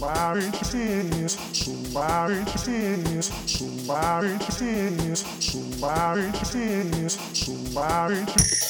Somebody dance, somebody dance, somebody dance, somebody dance, somebody.